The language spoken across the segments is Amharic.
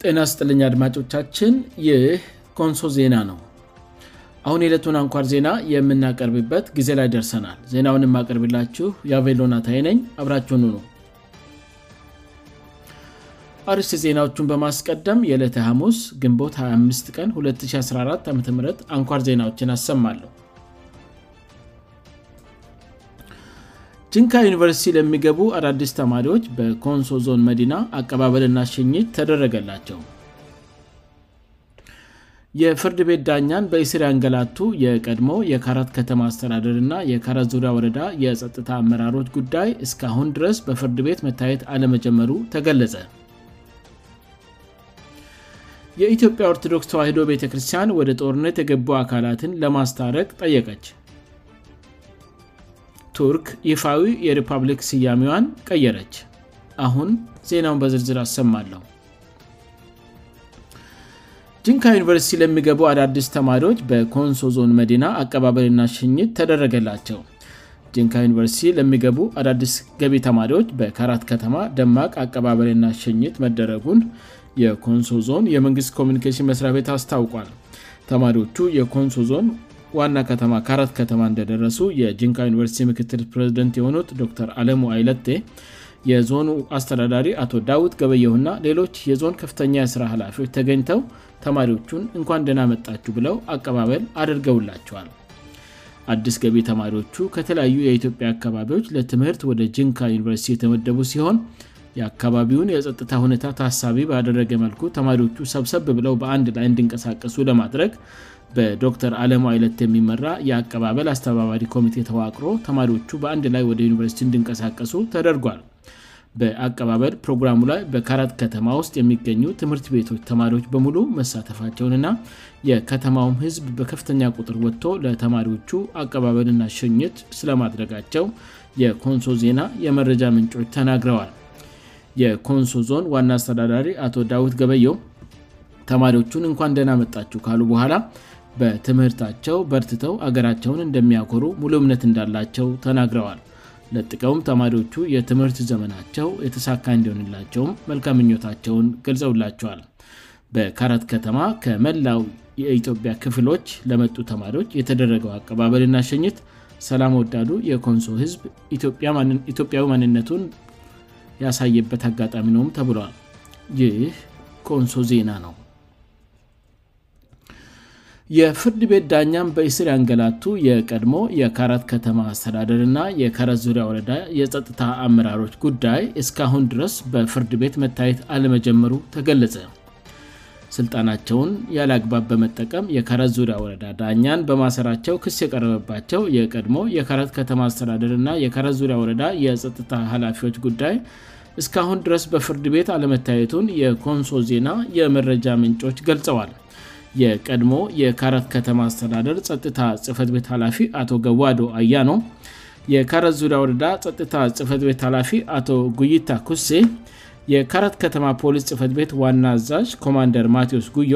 እናስጥልኛ አድማጮቻችን ይህ ኮንሶ ዜና ነው አሁን የዕለቱን አንኳር ዜና የምናቀርብበት ጊዜ ላይ ደርሰናል ዜናውን የማቀርብላችሁ የአቬሎናታይ ነኝ አብራችሁኑ ነው አርስ ዜናዎቹን በማስቀደም የዕለት ሐሙስ ግንቦት 25 ቀን 2014 አም አንኳር ዜናዎችን አሰማለሁ ጅንካ ዩኒቨርስቲ ለሚገቡ አዳዲስ ተማሪዎች በኮንሶ ዞን መዲና አቀባበልና ሸኝች ተደረገላቸው የፍርድ ቤት ዳኛን በኢስርያንገላቱ የቀድሞ የካራት ከተማ አስተዳደር ና የካራት ዙሪያ ወረዳ የጸጥታ አመራሮች ጉዳይ እስካአሁን ድረስ በፍርድ ቤት መታየት አለመጀመሩ ተገለጸ የኢትዮጵያ ኦርቶዶክስ ተዋሂዶ ቤተክርስቲያን ወደ ጦርነት የገቡ አካላትን ለማስታረቅ ጠየቀች ቱርክ ይፋዊ የሪፐብሊክ ስያሜዋን ቀየረች አሁን ዜናውን በዝርዝር አሰማለሁ ጅንካ ዩኒቨርሲቲ ለሚገቡ አዳዲስ ተማሪዎች በኮንሶ ዞን መዲና አቀባበልና ሽኝት ተደረገላቸው ጅንካ ዩኒቨርሲቲ ለሚገቡ አዳዲስ ገቢ ተማሪዎች በከራት ከተማ ደማቅ አቀባበልና ሽኝት መደረጉን የኮንሶ ዞን የመንግስት ኮሚኒኬሽን መስሪያ ቤት አስታውቋል ተማሪዎቹ የኮንሶ ዞን ዋና ከተማ ካአራት ከተማ እንደደረሱ የጅንካ ዩኒቨርስቲ ምክትል ፕሬዝደንት የሆኑት ዶር አለሙ አይለቴ የዞኑ አስተዳዳሪ አቶ ዳውት ገበየውእና ሌሎች የዞን ከፍተኛ የስራ ኃላፊዎች ተገኝተው ተማሪዎቹን እንኳን ደናመጣችሁ ብለው አቀባበል አደርገውላቸዋል አዲስ ገቢ ተማሪዎቹ ከተለያዩ የኢትዮጵያ አካባቢዎች ለትምህርት ወደ ጅንካ ዩኒቨርስቲ የተመደቡ ሲሆን የአካባቢውን የጸጥታ ሁኔታ ታሳቢ ባደረገ መልኩ ተማሪዎቹ ሰብሰብ ብለው በአንድ ላይ እንዲንቀሳቀሱ ለማድረግ በዶክተር አለሞ አይለት የሚመራ የአቀባበል አስተባባሪ ኮሚቴ ተዋቅሮ ተማሪዎቹ በአንድ ላይ ወደ ዩኒቨርስቲ እንዲንቀሳቀሱ ተደርጓል በአቀባበል ፕሮግራሙ ላይ በካራት ከተማ ውስጥ የሚገኙ ትምህርት ቤቶች ተማሪዎች በሙሉ መሳተፋቸውንና የከተማውም ህዝብ በከፍተኛ ቁጥር ወጥቶ ለተማሪዎቹ አቀባበልና ሸኘች ስለማድረጋቸው የኮንሶ ዜና የመረጃ ምንጮች ተናግረዋል የኮንሶ ዞን ዋና አስተዳዳሪ አቶ ዳዊት ገበዮ ተማሪዎቹን እንኳን እደናመጣችው ካሉ በኋላ በትምህርታቸው በርትተው ሀገራቸውን እንደሚያኮሩ ሙሉእምነት እንዳላቸው ተናግረዋል ለጥቀውም ተማሪዎቹ የትምህርት ዘመናቸው የተሳካ እንዲሆንላቸውም መልካምኞታቸውን ገልጸውላቸኋል በካራት ከተማ ከመላው የኢትዮጵያ ክፍሎች ለመጡ ተማሪዎች የተደረገው አቀባበልና ሸኝት ሰላም ወዳዱ የኮንሶ ህዝብ ኢትዮጵያዊ ማንነቱን ያሳየበት አጋጣሚ ነም ተብለዋል ይህ ኮንሶ ዜና ነው የፍርድ ቤት ዳኛን በኢስርያንገላቱ የቀድሞ የካረት ከተማ አስተዳደር ና የካረት ዙሪያ ወረዳ የጸጥታ አመራሮች ጉዳይ እስካሁን ድረስ በፍርድ ቤት መታየት አለመጀመሩ ተገለጸ ስልጣናቸውን ያለአግባብ በመጠቀም የካረት ዙሪያ ወረዳ ዳኛን በማሰራቸው ክስ የቀረበባቸው የቀድሞ የካራት ከተማ አስተዳደር ና የካረት ዙሪያ ወረዳ የጸጥታ ኃላፊዎች ጉዳይ እስካሁን ድረስ በፍርድ ቤት አለመታየቱን የኮንሶ ዜና የመረጃ ምንጮች ገልጸዋል የቀድሞ የካረት ከተማ አስተዳደር ጸጥታ ጽህፈት ቤት አላፊ አቶ ገዋዶ አያኖ የካረት ዙሪ ወረዳ ጸጥታ ጽፈት ቤት 2ላፊ አቶ ጉይታ ኩሴ የካረት ከተማ ፖሊስ ጽፈት ቤት ዋና አዛዥ ኮማንደር ማትዎስ ጉዮ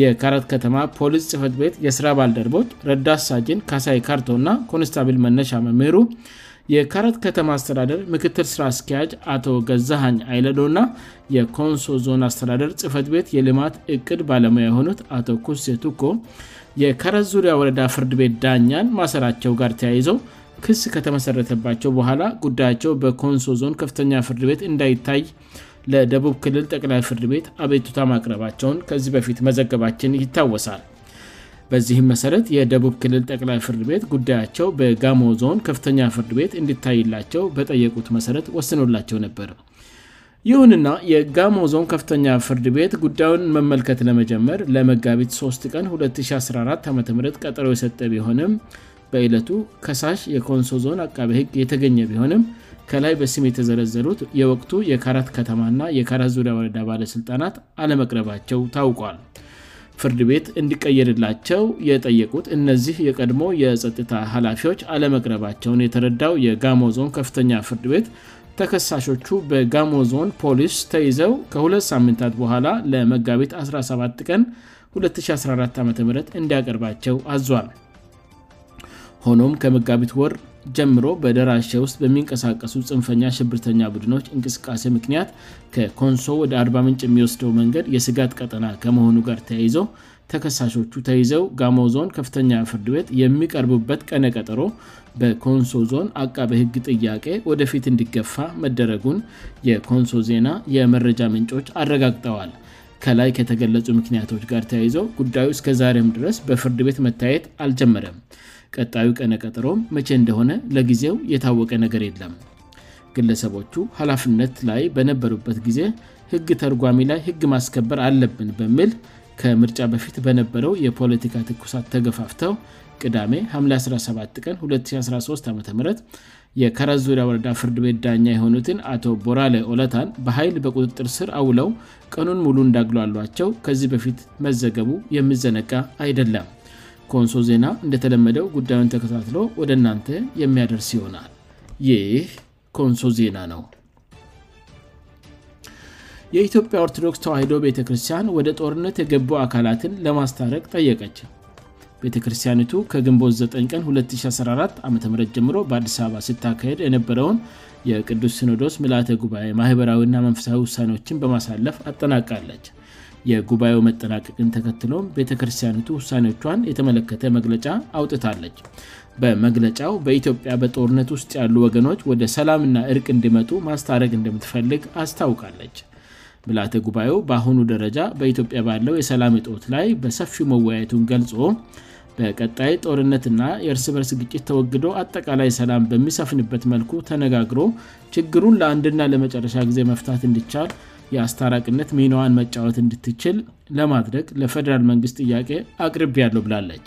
የካረት ከተማ ፖሊስ ጽህፈት ቤት የስራ ባልደርቦች ረዳሳጅን ካሳይ ካርቶና ኮንስታብል መነሻ መምሄሩ የካረት ከተማ አስተዳደር ምክትል ሥራ አስኪያጅ አቶ ገዛሃኝ አይለዶእና የኮንሶ ዞን አስተዳደር ጽፈት ቤት የልማት እቅድ ባለሙያ የሆኑት አቶ ኩሴቱኮ የካረት ዙሪያ ወረዳ ፍርድ ቤት ዳኛን ማሰራቸው ጋር ተያይዘው ክስ ከተመሠረተባቸው በኋላ ጉዳያቸው በኮንሶ ዞን ከፍተኛ ፍርድ ቤት እንዳይታይ ለደቡብ ክልል ጠቅላይ ፍርድ ቤት አቤቱታ ማቅረባቸውን ከዚህ በፊት መዘገባችን ይታወሳል በዚህም መሠረት የደቡብ ክልል ጠቅላይ ፍርድ ቤት ጉዳያቸው በጋሞዞን ከፍተኛ ፍርድ ቤት እንዲታይላቸው በጠየቁት መሠረት ወስኖላቸው ነበር ይሁንና የጋሞዞን ከፍተኛ ፍርድ ቤት ጉዳዩን መመልከት ለመጀመር ለመጋቢት 3 ቀን 2014 ዓም ቀጠሮው የሰጠ ቢሆንም በዕለቱ ከሳሽ የኮንሶዞን አቃቢ ህግ የተገኘ ቢሆንም ከላይ በስም የተዘረዘሩት የወቅቱ የካራት ከተማእና የካራት ዙሪያ ወረዳ ባለሥልጣናት አለመቅረባቸው ታውቋል ፍርድ ቤት እንዲቀየርላቸው የጠየቁት እነዚህ የቀድሞ የጸጥታ ኃላፊዎች አለመቅረባቸውን የተረዳው የጋሞዞን ከፍተኛ ፍርድ ቤት ተከሳሾቹ በጋሞዞን ፖሊስ ተይዘው ከ2ለት ሳምንታት በኋላ ለመጋቢት 17 ቀን 2014 ዓም እንዲያቀርባቸው አዟል ሆኖም ከመጋቢት ወር ጀምሮ በደራሸ ውስጥ በሚንቀሳቀሱ ፅንፈኛ ሽብርተኛ ቡድኖች እንቅስቃሴ ምክንያት ከኮንሶ ወደ 40 ምንጭ የሚወስደው መንገድ የስጋት ቀጠና ከመሆኑ ጋር ተያይዘው ተከሳሾቹ ተይዘው ጋሞዞን ከፍተኛ ፍርድ ቤት የሚቀርቡበት ቀነቀጠሮ በኮንሶ ዞን አቃቢ ህግ ጥያቄ ወደፊት እንዲገፋ መደረጉን የኮንሶ ዜና የመረጃ ምንጮች አረጋግጠዋል ከላይ የተገለጹ ምክንያቶች ጋር ተያይዘው ጉዳዩ እስከዛሬም ድረስ በፍርድ ቤት መታየት አልጀመረም ቀጣዩ ቀነ ቀጠሮም መቼ እንደሆነ ለጊዜው የታወቀ ነገር የለም ግለሰቦቹ ኃላፍነት ላይ በነበሩበት ጊዜ ህግ ተርጓሚ ላይ ህግ ማስከበር አለብን በሚል ከምርጫ በፊት በነበረው የፖለቲካ ትኩሳት ተገፋፍተው ቅዳሜ 5ም17 ቀን 2013 ዓም የከራዙሪያ ወረዳ ፍርድ ቤት ዳኛ የሆኑትን አቶ ቦራላ ኦለታን በኃይል በቁጥጥር ስር አውለው ቀኑን ሙሉ እንዳግሏሏቸው ከዚህ በፊት መዘገቡ የምዘነቃ አይደለም ኮንሶ ዜና እንደተለመደው ጉዳዩን ተከታትሎ ወደ እናንተ የሚያደርስ ይሆናል ይህ ኮንሶ ዜና ነው የኢትዮጵያ ኦርቶዶክስ ተዋሂዶ ቤተክርስቲያን ወደ ጦርነት የገቡ አካላትን ለማስታረቅ ጠየቀች ቤተክርስቲያኒቱ ከግንቦት 9 ቀን 2014 ዓም ጀምሮ በአዲስ አበባ ሲታካሄድ የነበረውን የቅዱስ ሲኖዶስ ምልተ ጉባኤ ማህበራዊእና መንፈሳዊ ውሳኔዎችን በማሳለፍ አጠናቃለች የጉባኤው መጠናቀቅን ተከትለም ቤተክርስቲያኖቱ ውሳኔዎቿን የተመለከተ መግለጫ አውጥታለች በመግለጫው በኢትዮጵያ በጦርነት ውስጥ ያሉ ወገኖች ወደ ሰላምና እርቅ እንድመጡ ማስታረቅ እንደምትፈልግ አስታውቃለች ብላተ ጉባኤው በአሁኑ ደረጃ በኢትዮጵያ ባለው የሰላም እጦት ላይ በሰፊው መወያየቱን ገልጾ በቀጣይ ጦርነትና የእርስ በርስ ግጭት ተወግዶ አጠቃላይ ሰላም በሚሰፍንበት መልኩ ተነጋግሮ ችግሩን ለአንድና ለመጨረሻ ጊዜ መፍታት እንዲቻል የአስታራቅነት ሚንዋን መጫወት እንድትችል ለማድረግ ለፈደራል መንግስት ጥያቄ አቅርብ ያለው ብላለች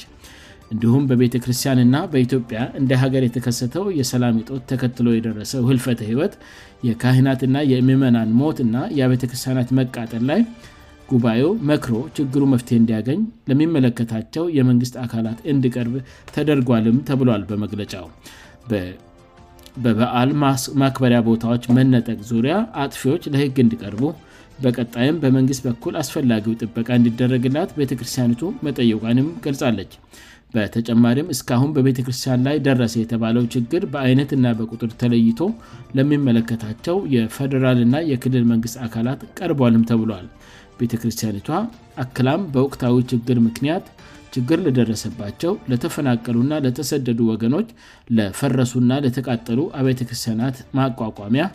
እንዲሁም በቤተክርስቲያንና በኢትዮጵያ እንደ ሀገር የተከሰተው የሰላም ጦት ተከትሎ የደረሰው ህልፈተ ህይወት የካህናት ና የምመናን ሞት እና የቤተ ክርስቲያናት መቃጠል ላይ ጉባኤው መክሮ ችግሩ መፍትሄ እንዲያገኝ ለሚመለከታቸው የመንግስት አካላት እንድቀርብ ተደርጓልም ተብሏል በመግለጫው በበአል ማክበሪያ ቦታዎች መነጠቅ ዙሪያ አጥፊዎች ለህግ እንዲቀርቡ በቀጣይም በመንግስት በኩል አስፈላጊው ጥበቃ እንዲደረግላት ቤተክርስቲያኒቱ መጠየቃንም ገልጻለች በተጨማሪም እስካሁን በቤተክርስቲያን ላይ ደረሰ የተባለው ችግር በአይነትና በቁጥር ተለይቶ ለሚመለከታቸው የፈደራልና የክልል መንግስት አካላት ቀርቧልም ተብለል ቤተክርስቲያኒቷ አክላም በወቅታዊ ችግር ምክንያት ችግር ለደረሰባቸው ለተፈናቀሉእና ለተሰደዱ ወገኖች ለፈረሱና ለተቃጠሉ አቤተ ክርስቲያናት ማቋቋሚያ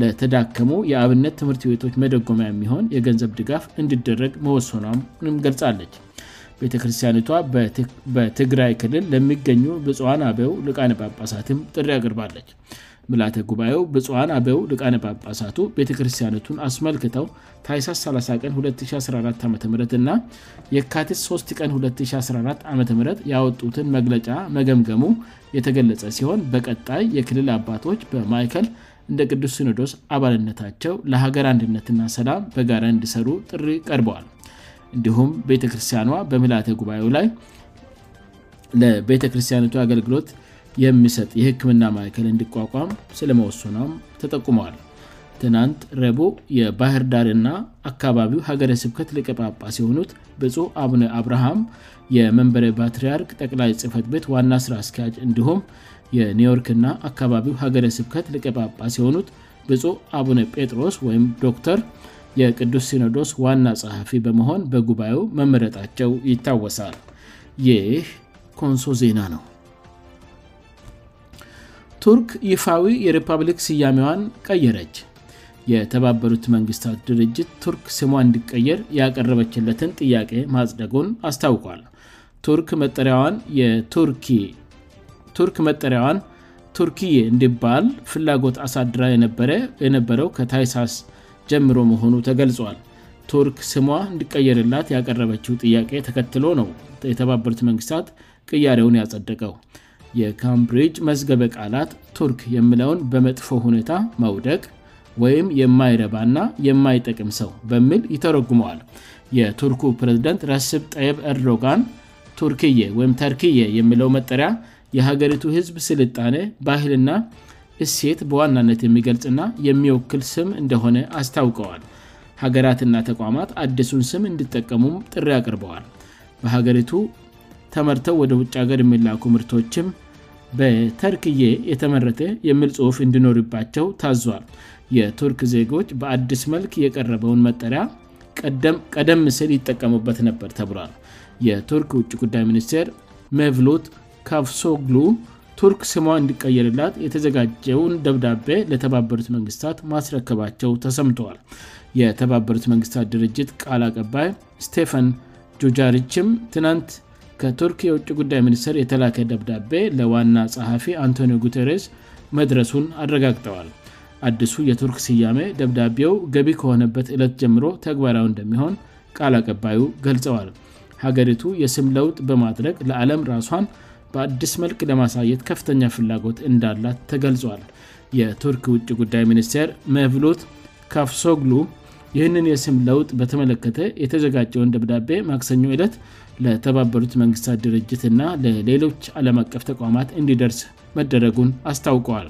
ለተዳከሙ የአብነት ትምህርት ቤቶች መደጎሚ የሚሆን የገንዘብ ድጋፍ እንድደረግ መወሰኗንም ገልጻለች ቤተክርስቲያኒቷ በትግራይ ክልል ለሚገኙ ብፅዋን አበው ልቃነ ጳጳሳትም ጥሪ ያቅርባለች ምላተ ጉባኤው ብፅዋን አበው ልቃነ ጳጳሳቱ ቤተክርስቲያኖቱን አስመልክተው ታይሳስ 30 ቀን 214 ዓም እና የካቲስ 3 ቀን 214 ዓም ያወጡትን መግለጫ መገምገሙ የተገለጸ ሲሆን በቀጣይ የክልል አባቶች በማይከል እንደ ቅዱስ ስንዶስ አባልነታቸው ለሀገር አንድነትና ሰላም በጋር እንዲሰሩ ጥሪ ቀርበዋል እንዲሁም ቤተክርስቲያኗ በምላተ ጉባኤው ላይ ለቤተክርስቲያኖቱ አገልግሎት የሚሰጥ የህክምና ማእከል እንዲቋቋም ስለመወሰኗም ተጠቁመል ትናንት ረቡ የባህር ዳርና አካባቢው ሀገረ ስብከት ልቀ ጳጳ ሲሆኑት ብፁ አቡነ አብርሃም የመንበረ ባትርያርክ ጠቅላይ ጽህፈት ቤት ዋና ስራ አስኪያጅ እንዲሁም የኒውዮርክና አካባቢው ሀገረ ስብከት ልቀ ጳጳ ሲሆኑት ብፁ አቡነ ጴጥሮስ ወይም ዶክተር የቅዱስ ሲኖዶስ ዋና ጸሐፊ በመሆን በጉባኤው መመረጣቸው ይታወሳል ይህ ኮንሶ ዜና ነው ቱርክ ይፋዊ የሪፐብሊክ ስያሜዋን ቀየረች የተባበሩት መንግስታት ድርጅት ቱርክ ስሟ እንዲቀየር ያቀረበችለትን ጥያቄ ማጽደጉን አስታውቋል ቱ የቱርክ መጠሪያዋን ቱርክዬ እንዲባል ፍላጎት አሳድራ የነበረው ከታይሳስ ጀምሮ መሆኑ ተገልጿል ቱርክ ስሟ እንዲቀየርላት ያቀረበችው ጥያቄ ተከትሎ ነው የተባበሩት መንግስታት ቅያሬውን ያጸደቀው የካምብሪጅ መዝገበ ቃላት ቱርክ የምለውን በመጥፎ ሁኔታ መውደቅ ወይም የማይረባእና የማይጠቅም ሰው በሚል ይተረጉመዋል የቱርኩ ፕሬዝደንት ረስብ ጠይብ ርዶጋን ቱርክዬ ወይም ተርክዬ የምለው መጠሪያ የሀገሪቱ ህዝብ ስልጣነ ባህልና እሴት በዋናነት የሚገልጽእና የሚወክል ስም እንደሆነ አስታውቀዋል ሀገራትና ተቋማት አዲሱን ስም እንድጠቀሙ ጥሪ አቅርበዋል በገቱ ተመርተው ወደ ውጭ ሀገር የሚላቁ ምርቶችም በተርክዬ የተመረተ የሚል ጽሁፍ እንድኖርባቸው ታዟል የቱርክ ዜጎች በአድስ መልክ የቀረበውን መጠሪያ ቀደም ስል ይጠቀሙበት ነበር ተብሏል የቱርክ ውጭጉዳይ ሚኒስቴር መቭሎት ካፍሶግሉ ቱርክ ስሟ እንዲቀየርላት የተዘጋጀውን ደብዳቤ ለተባበሩት መንግስታት ማስረከባቸው ተሰምጠል የተባበሩት መንግስታት ድርጅት ቃል አቀባይ ስቴፈን ጆጃርችም ትናንት ከቱርክ የውጭ ጉዳይ ሚኒስትር የተላከ ደብዳቤ ለዋና ጸሐፊ አንቶኒ ጉተረስ መድረሱን አረጋግጠዋል አዲሱ የቱርክ ስያሜ ደብዳቤው ገቢ ከሆነበት እለት ጀምሮ ተግባራዊ እንደሚሆን ቃልአቀባዩ ገልጸዋል ሀገሪቱ የስም ለውጥ በማድረግ ለአለም ራሷን በአድስ መልክ ለማሳየት ከፍተኛ ፍላጎት እንዳላት ተገልጿል የቱርክ ውጭ ጉዳይ ሚኒስቴር መብሎት ካፍሶግሉ ይህንን የስም ለውጥ በተመለከተ የተዘጋጀውን ደብዳቤ ማክሰኞ ዕለት ለተባበሩት መንግስታት ድርጅት እና ለሌሎች ዓለም አቀፍ ተቋማት እንዲደርስ መደረጉን አስታውቀዋል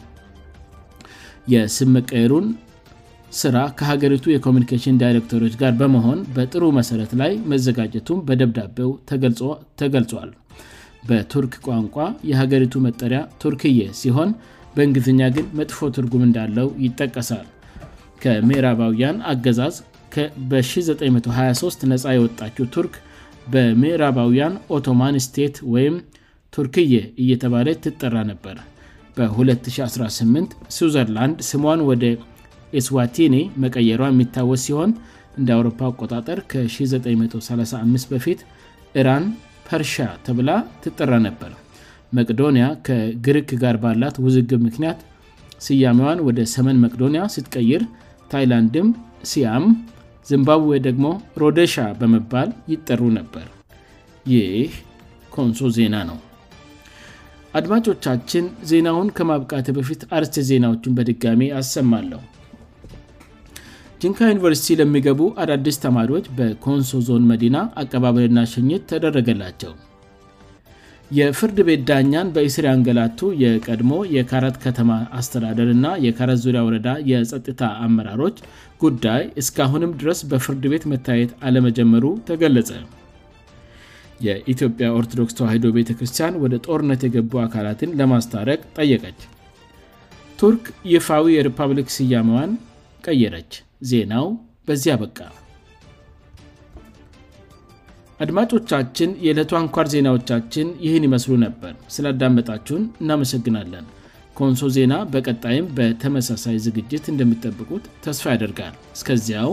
የስመቀሩን ስራ ከሀገሪቱ የኮሚኒኬሽን ዳይሬክተሮች ጋር በመሆን በጥሩ መሠረት ላይ መዘጋጀቱን በደብዳቤው ተገልጿል በቱርክ ቋንቋ የሀገሪቱ መጠሪያ ቱርክዬ ሲሆን በእንግዝኛ ግን መጥፎ ትርጉም እንዳለው ይጠቀሳል ከሜራባውያን አገዛዝ በ923 ነፃ የወጣችው ቱርክ በምዕራባውያን ኦቶማን ስቴት ወይም ቱርክይ እየተባለ ትጠራ ነበር በ2018 ስዊዘርላንድ ስሟን ወደ ኤስዋቲኒ መቀየሯ የሚታወስ ሲሆን እንደ አውሮፓ አጠር ከ1935 በፊት ኢራን ፐርሻ ተብላ ትጠራ ነበር መቅዶኒያ ከግሪክ ጋር ባላት ውዝግብ ምክንያት ስያሜዋን ወደ ሰመን መቅዶኒያ ስትቀይር ታይላንድም ሲያም ዚምባዌ ደግሞ ሮደሻ በመባል ይጠሩ ነበር ይህ ኮንሶ ዜና ነው አድማጮቻችን ዜናውን ከማብቃት በፊት አርስት ዜናዎቹን በድጋሚ አሰማለሁ ጅንካ ዩኒቨርሲቲ ለሚገቡ አዳዲስ ተማሪዎች በኮንሶ ዞን መዲና አቀባብልና ሽኝት ተደረገላቸው የፍርድ ቤት ዳኛን በኢስሪ ንገላቱ የቀድሞ የካረት ከተማ አስተዳደር ና የካረት ዙሪያ ወረዳ የጸጥታ አመራሮች ጉዳይ እስካአሁንም ድረስ በፍርድ ቤት መታየት አለመጀመሩ ተገለጸ የኢትዮጵያ ኦርቶዶክስ ተዋሂዶ ቤተክርስቲያን ወደ ጦርነት የገቡ አካላትን ለማስተረቅ ጠየቀች ቱርክ ይፋዊ የሪፐብሊክ ስያመዋን ቀይረች ዜናው በዚህ አበቃ አድማጮቻችን የዕለቱ አንኳር ዜናዎቻችን ይህን ይመስሉ ነበር ስላዳመጣችሁን እናመሰግናለን ከወንሶ ዜና በቀጣይም በተመሳሳይ ዝግጅት እንደሚጠብቁት ተስፋ ያደርጋል እስከዚያው